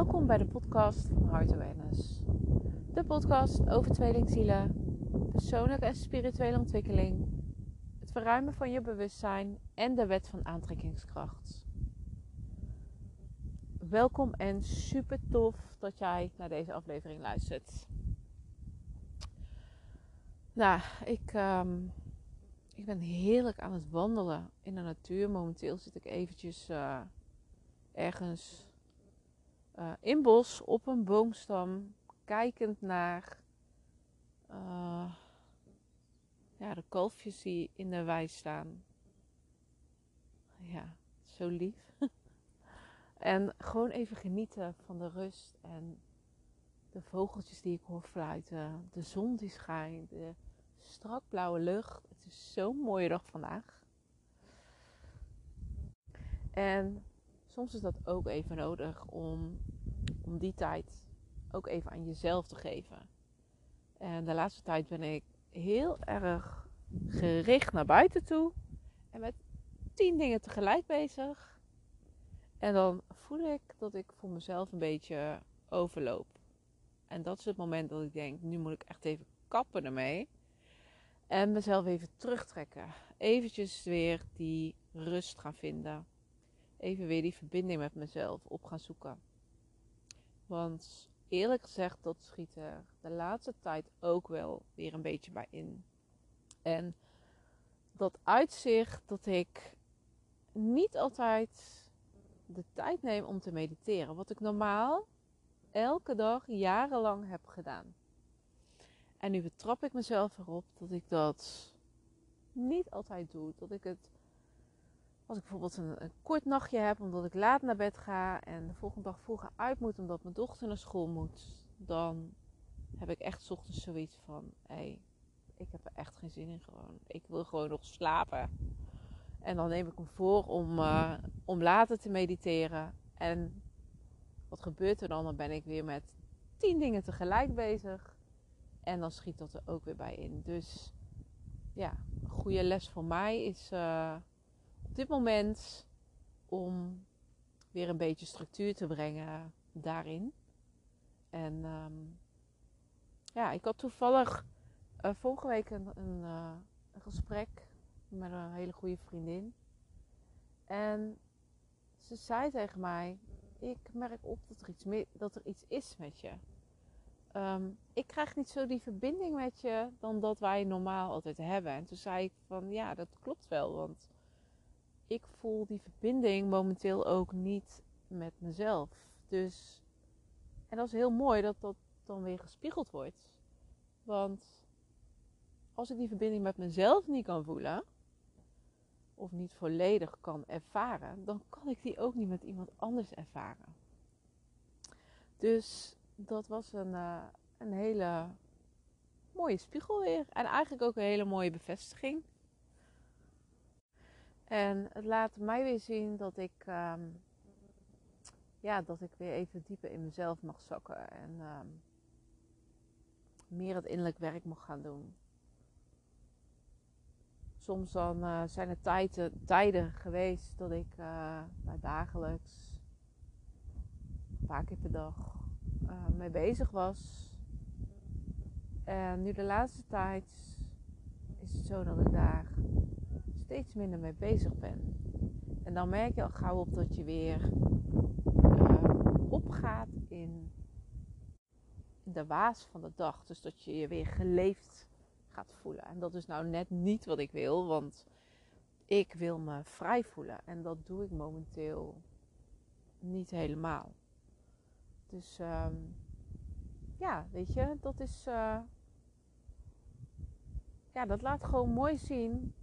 Welkom bij de podcast van Heart Awareness. De podcast over tweelingzielen, persoonlijke en spirituele ontwikkeling, het verruimen van je bewustzijn en de wet van aantrekkingskracht. Welkom en super tof dat jij naar deze aflevering luistert. Nou, ik, ehm, ik ben heerlijk aan het wandelen in de natuur. Momenteel zit ik eventjes uh, ergens uh, in bos op een boomstam, kijkend naar uh, ja, de kalfjes die in de wei staan. Ja, zo lief. en gewoon even genieten van de rust en de vogeltjes die ik hoor fluiten, de zon die schijnt, de strak blauwe lucht. Het is zo'n mooie dag vandaag. En soms is dat ook even nodig om, om die tijd ook even aan jezelf te geven. En de laatste tijd ben ik heel erg gericht naar buiten toe. En met tien dingen tegelijk bezig. En dan voel ik dat ik voor mezelf een beetje overloop. En dat is het moment dat ik denk, nu moet ik echt even kappen ermee. En mezelf even terugtrekken. Eventjes weer die rust gaan vinden even weer die verbinding met mezelf op gaan zoeken. Want eerlijk gezegd, dat schiet er de laatste tijd ook wel weer een beetje bij in. En dat uitzicht dat ik niet altijd de tijd neem om te mediteren. Wat ik normaal elke dag jarenlang heb gedaan. En nu betrap ik mezelf erop dat ik dat niet altijd doe. Dat ik het als ik bijvoorbeeld een, kort nachtje heb omdat ik laat naar bed ga en de volgende dag vroeger uit moet omdat mijn dochter naar school moet, dan heb ik echt ochtends zoiets van: hé, hey, ik heb er echt geen zin in gewoon. Ik wil gewoon nog slapen. En dan neem ik me voor om, uh, om later te mediteren. En wat gebeurt er dan? Dan ben ik weer met tien dingen tegelijk bezig. En dan schiet dat er ook weer bij in. Dus ja, een goede les voor mij is. Uh, op dit moment om weer een beetje structuur te brengen daarin. En um, ja, ik had toevallig uh, vorige week een, uh, een, gesprek met een hele goede vriendin. En ze zei tegen mij: Ik merk op dat er iets, dat er iets is met je. Um, ik krijg niet zo die verbinding met je dan dat wij normaal altijd hebben. En toen zei ik van ja, dat klopt wel. Want ik voel die verbinding momenteel ook niet met mezelf. Dus, en dat is heel mooi dat dat dan weer gespiegeld wordt. Want als ik die verbinding met mezelf niet kan voelen, of niet volledig kan ervaren, dan kan ik die ook niet met iemand anders ervaren. Dus dat was een, uh, een hele mooie spiegel weer. En eigenlijk ook een hele mooie bevestiging. En het laat mij weer zien dat ik, um, ja, dat ik weer even dieper in mezelf mag zakken. En um, meer het innerlijk werk mag gaan doen. Soms dan uh, zijn er tijden, tijden geweest dat ik uh, dagelijks, een paar keer per dag, uh, mee bezig was. En nu de laatste tijd is het zo dat ik daar steeds minder mee bezig ben. En dan merk je al gauw op dat je weer uh, opgaat in de waas van de dag. Dus dat je je weer geleefd gaat voelen. En dat is nou net niet wat ik wil, want ik wil me vrij voelen. En dat doe ik momenteel niet helemaal. Dus um, ja, weet je, dat is. Uh, ja, dat laat gewoon mooi zien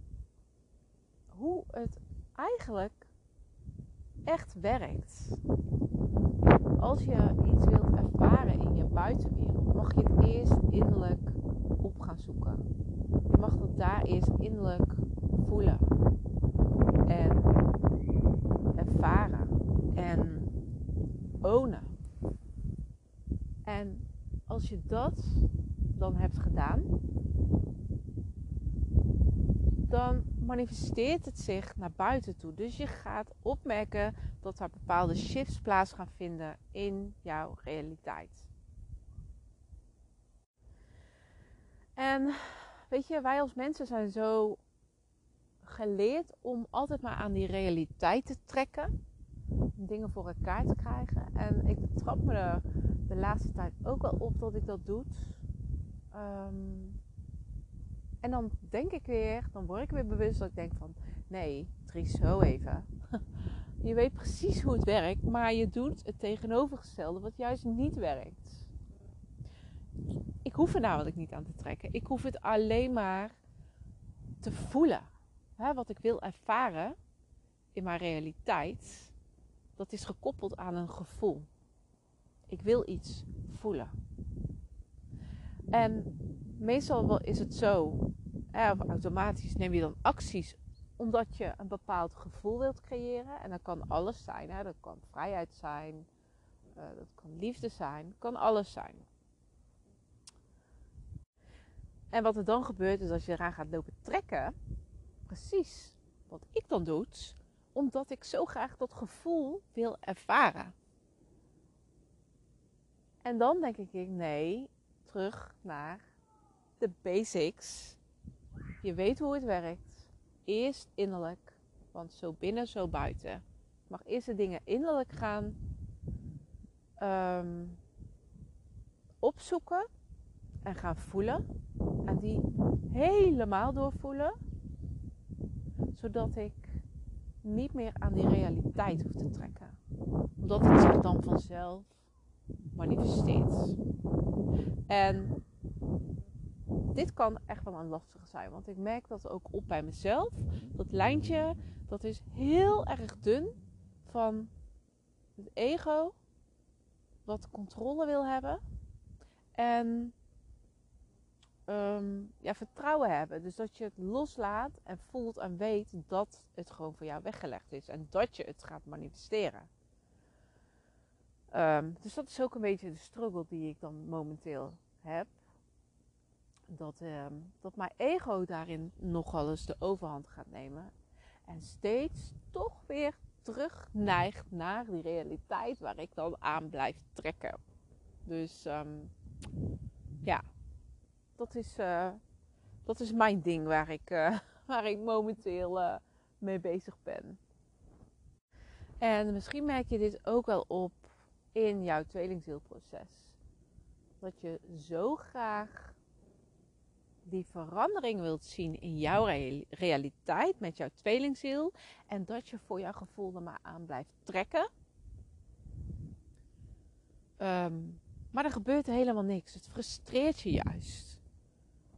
hoe het eigenlijk echt werkt. Als je iets wilt ervaren in je buitenwereld, mag je het eerst innerlijk op gaan zoeken. Je mag het daar eerst innerlijk voelen en ervaren en ownen. En als je dat dan hebt gedaan, dan manifesteert het zich naar buiten toe. Dus je gaat opmerken dat er bepaalde shifts plaats gaan vinden in jouw realiteit. En weet je, wij als mensen zijn zo geleerd om altijd maar aan die realiteit te trekken. Om dingen voor elkaar te krijgen. En ik betrap me er de laatste tijd ook wel op dat ik dat doe. Um, en dan denk ik weer, dan word ik weer bewust dat ik denk van... Nee, Tries, zo even. Je weet precies hoe het werkt, maar je doet het tegenovergestelde wat juist niet werkt. Ik hoef er namelijk niet aan te trekken. Ik hoef het alleen maar te voelen. wat ik wil ervaren in mijn realiteit, dat is gekoppeld aan een gevoel. Ik wil iets voelen. En meestal is het zo, automatisch neem je dan acties omdat je een bepaald gevoel wilt creëren. En dat kan alles zijn. Hè? Dat kan vrijheid zijn, uh, dat kan liefde zijn, kan alles zijn. En wat er dan gebeurt is als je eraan gaat lopen trekken, precies wat ik dan doe, omdat ik zo graag dat gevoel wil ervaren. En dan denk ik, nee, terug naar de basics. Je weet hoe het werkt. Eerst innerlijk, want zo binnen, zo buiten. Mag eerst de dingen innerlijk gaan um, opzoeken en gaan voelen. En die helemaal doorvoelen. Zodat ik niet meer aan die realiteit hoef te trekken. Omdat het zich dan vanzelf manifesteert. En dit kan echt wel een lastige zijn. Want ik merk dat ook op bij mezelf. Dat lijntje, dat is heel erg dun van het ego. Wat controle wil hebben. En um, ja, vertrouwen hebben. Dus dat je het loslaat en voelt en weet dat het gewoon voor jou weggelegd is. En dat je het gaat manifesteren. Um, dus dat is ook een beetje de struggle die ik dan momenteel heb dat, ehm, dat mijn ego daarin nogal eens de overhand gaat nemen. En steeds toch weer terug neigt naar die realiteit waar ik dan aan blijf trekken. Dus ehm, ja, dat is, uh, dat is mijn ding waar ik, uh, waar ik momenteel uh, mee bezig ben. En misschien merk je dit ook wel op in jouw tweelingzielproces. Dat je zo graag die verandering wilt zien in jouw realiteit met jouw tweelingziel en dat je voor jouw gevoel er maar aan blijft trekken. Ehm, maar er gebeurt helemaal niks. Het frustreert je juist.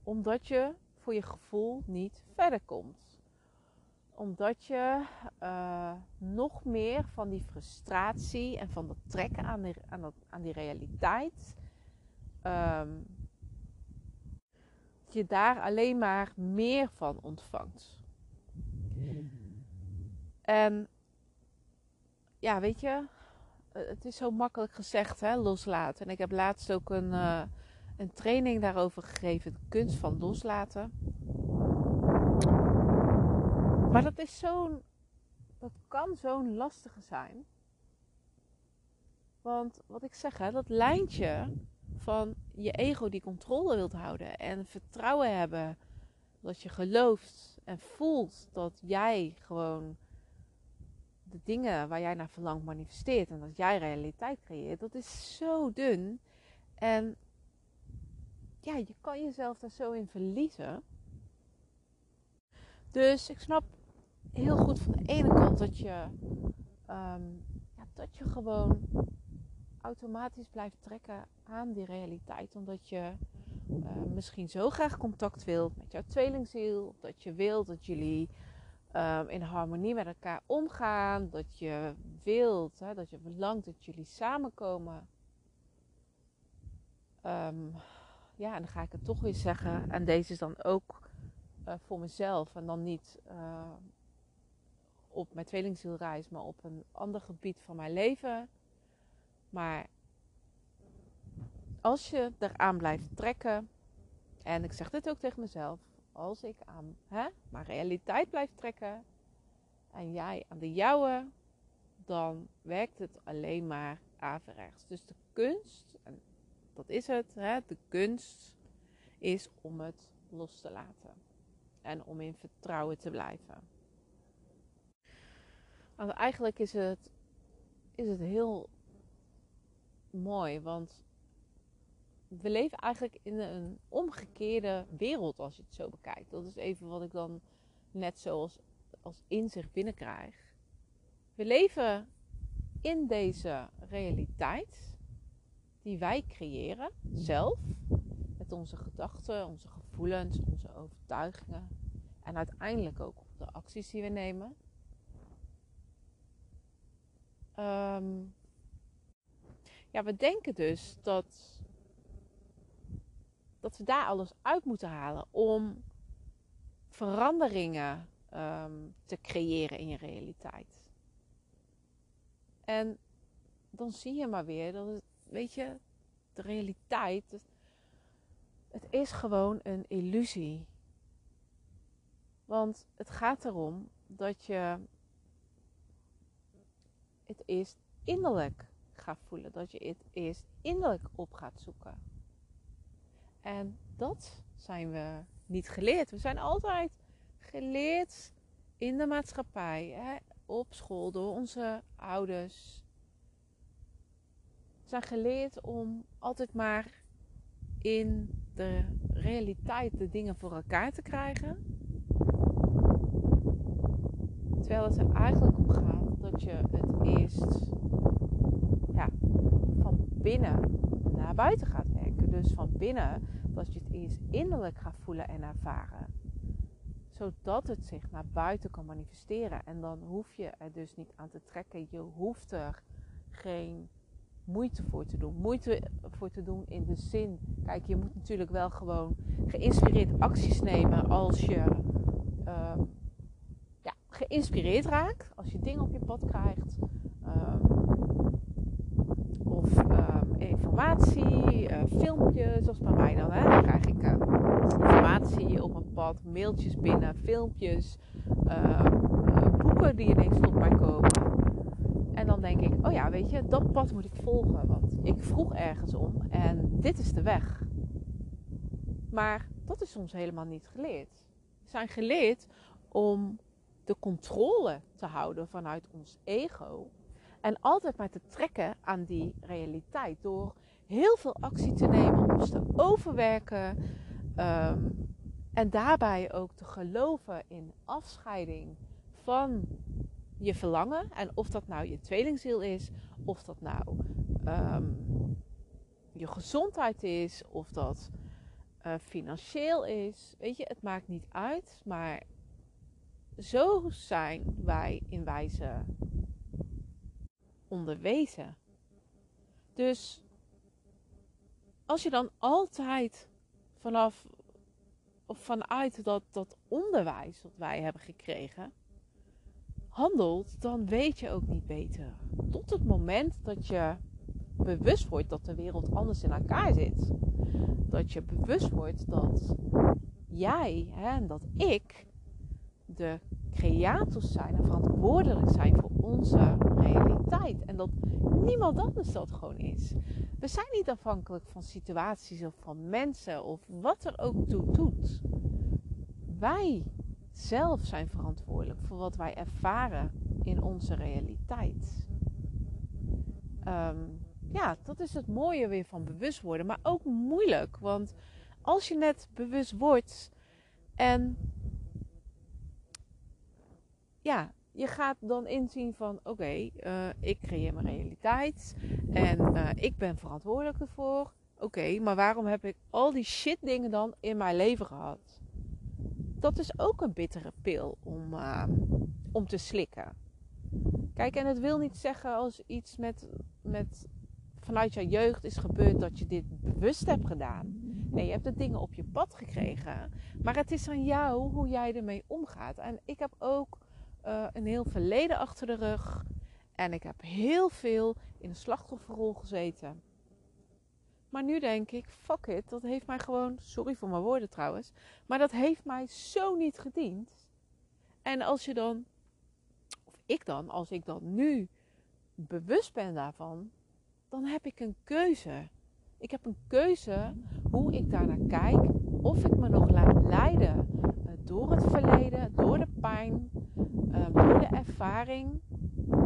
Omdat je voor je gevoel niet verder komt. Omdat je uh, nog meer van die frustratie en van dat trekken aan die, aan dat, aan die realiteit um, je daar alleen maar meer van ontvangt. En ja, weet je, eh, het is zo makkelijk gezegd, hè, loslaten. En ik heb laatst ook een, uh, een training daarover gegeven, kunst van loslaten. Maar dat is zo'n, dat kan zo'n lastige zijn. Want wat ik zeg, hè, dat lijntje van je ego die controle wilt houden. En vertrouwen hebben dat je gelooft en voelt dat jij gewoon de dingen waar jij naar verlangt manifesteert. En dat jij realiteit creëert. Dat is zo dun. En ja, je kan jezelf daar zo in verliezen. Dus ik snap heel goed van de ene kant dat je, um, ja, dat je gewoon automatisch blijft trekken aan die realiteit. Omdat je uh, misschien zo graag contact wilt met jouw tweelingziel. Dat je wilt dat jullie uh, in harmonie met elkaar omgaan. Dat je wilt, hè, dat je verlangt dat jullie samenkomen. Um, ja, en dan ga ik het toch weer zeggen. En deze is dan ook uh, voor mezelf. En dan niet op mijn tweelingzielreis, maar op een ander gebied van mijn leven. Maar als je eraan blijft trekken, en ik zeg dit ook tegen mezelf, als ik aan hè, mijn realiteit blijf trekken en jij aan de jouwe, dan werkt het alleen maar averechts. Dus de kunst, en dat is het, hè, de kunst is om het los te laten. En om in vertrouwen te blijven. Want eigenlijk is het, is het heel mooi, want we leven eigenlijk in een omgekeerde wereld als je het zo bekijkt. Dat is even wat ik dan net zoals als inzicht binnenkrijg. We leven in deze realiteit die wij creëren zelf met onze gedachten, onze gevoelens, onze overtuigingen en uiteindelijk ook de acties die we nemen. Ehm, ja, we denken dus dat dat we daar alles uit moeten halen om veranderingen ehm, te creëren in je realiteit. En dan zie je maar weer dat het, weet je, de realiteit, het is gewoon een illusie. Want het gaat erom dat je het eerst innerlijk gaat voelen. Dat je het eerst innerlijk op gaat zoeken. En dat zijn we niet geleerd. We zijn altijd geleerd in de maatschappij, hè, op school, door onze ouders. We zijn geleerd om altijd maar in de realiteit de dingen voor elkaar te krijgen. Terwijl het er eigenlijk om gaat dat je het eerst van binnen naar buiten gaat dus van binnen dat je het eerst innerlijk gaat voelen en ervaren. Zodat het zich naar buiten kan manifesteren. En dan hoef je er dus niet aan te trekken. Je hoeft er geen moeite voor te doen. Moeite voor te doen in de zin. Kijk, je moet natuurlijk wel gewoon geïnspireerd acties nemen als je ja, geïnspireerd raakt. Als je dingen op je pad krijgt. Um, of um, informatie, uh, filmpjes, zoals bij mij dan. Hè. Dan krijg ik uh, informatie op mijn pad, mailtjes binnen, filmpjes, uh, boeken die ineens tot mij komen. En dan denk ik, oh ja, weet je, dat pad moet ik volgen. Want ik vroeg ergens om en dit is de weg. Maar dat is soms helemaal niet geleerd. We zijn geleerd om de controle te houden vanuit ons ego en altijd maar te trekken aan die realiteit. Door heel veel actie te nemen, ons te overwerken. Ehm, en daarbij ook te geloven in afscheiding van je verlangen. En of dat nou je tweelingziel is, of dat nou ehm, je gezondheid is, of dat uh, financieel is. Weet je, het maakt niet uit. Maar zo zijn wij in wijze onderwezen. Dus als je dan altijd vanaf of vanuit dat, dat onderwijs dat wij hebben gekregen handelt, dan weet je ook niet beter. Tot het moment dat je bewust wordt dat de wereld anders in elkaar zit. Dat je bewust wordt dat jij hè, en dat ik de creators zijn en verantwoordelijk zijn voor onze realiteit. En dat niemand anders dat gewoon is. We zijn niet afhankelijk van situaties of van mensen of wat er ook toe doet. Wij zelf zijn verantwoordelijk voor wat wij ervaren in onze realiteit. Ehm, ja, dat is het mooie weer van bewust worden, maar ook moeilijk. Want als je net bewust wordt en ja, je gaat dan inzien van oké, eh, ik creëer mijn realiteit en uh, ik ben verantwoordelijk ervoor. Oké, maar waarom heb ik al die shit dingen dan in mijn leven gehad? Dat is ook een bittere pil om, uh, om te slikken. Kijk, en het wil niet zeggen als iets met, met vanuit jouw jeugd is gebeurd dat je dit bewust hebt gedaan. Nee, je hebt de dingen op je pad gekregen. Maar het is aan jou hoe jij ermee omgaat. En ik heb ook uh, een heel verleden achter de rug. En ik heb heel veel in de slachtofferrol gezeten. Maar nu denk ik, fuck it, dat heeft mij gewoon, sorry voor mijn woorden trouwens, maar dat heeft mij zo niet gediend. En als je dan, of ik dan, als ik dan nu bewust ben daarvan, dan heb ik een keuze. Ik heb een keuze hoe ik daarnaar kijk, of ik me nog laat leiden eh, door het verleden, door de pijn, ehm, door de ervaring,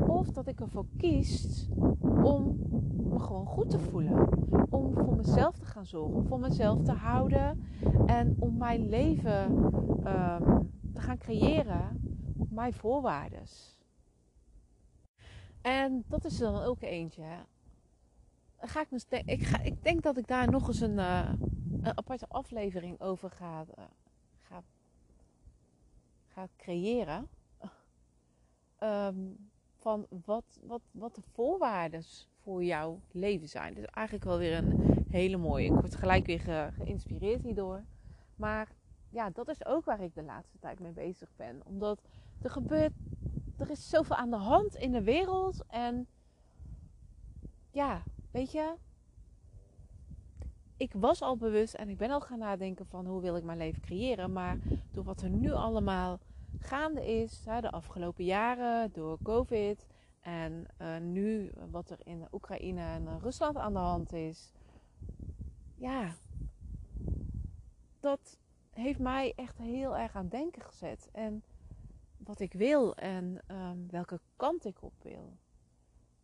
of dat ik ervoor kies om me gewoon goed te voelen. Om voor mezelf te gaan zorgen, om voor mezelf te houden en om mijn leven ehm, te gaan creëren op mijn voorwaarden. En dat is dan ook eentje. Ga ik, ik, ga, ik denk dat ik daar nog eens een, uh, een aparte aflevering over ga, uh, ga, ga creëren. um, van wat, wat, wat de voorwaarden voor jouw leven zijn. Dus eigenlijk wel weer een hele mooie. Ik word gelijk weer ge, geïnspireerd hierdoor. Maar ja, dat is ook waar ik de laatste tijd mee bezig ben. Omdat er gebeurt, er is zoveel aan de hand in de wereld. En ja, weet je, ik was al bewust en ik ben al gaan nadenken van hoe wil ik mijn leven creëren. Maar door wat er nu allemaal gaande is de afgelopen jaren door COVID. En uh, nu wat er in Oekraïne en Rusland aan de hand is. Ja, dat heeft mij echt heel erg aan denken gezet. En wat ik wil en um, welke kant ik op wil.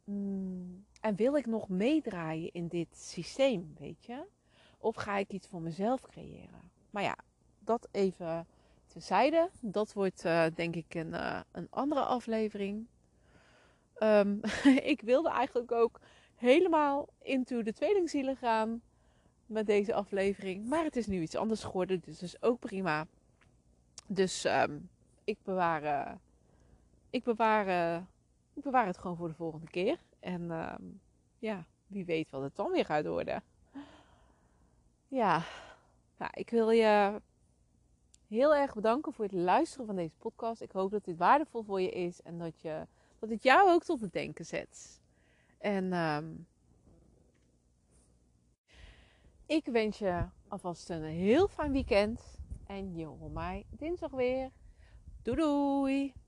Mm, en wil ik nog meedraaien in dit systeem, weet je? Of ga ik iets voor mezelf creëren? Maar ja, dat even terzijde. Dat wordt uh, denk ik een, uh, een andere aflevering. Um, ik wilde eigenlijk ook helemaal into de tweelingzielen gaan met deze aflevering. Maar het is nu iets anders geworden, dus dat is ook prima. Dus um, ik bewaar, uh, ik bewaar, ik bewaar het gewoon voor de volgende keer. En um, ja, wie weet wat het dan weer gaat worden. Ja, ik wil je heel erg bedanken voor het luisteren van deze podcast. Ik hoop dat dit waardevol voor je is en dat, je, dat het jou ook tot het denken zet. En um, ik wens je alvast een heel fijn weekend. En je hoort mij dinsdag weer. Doei doei!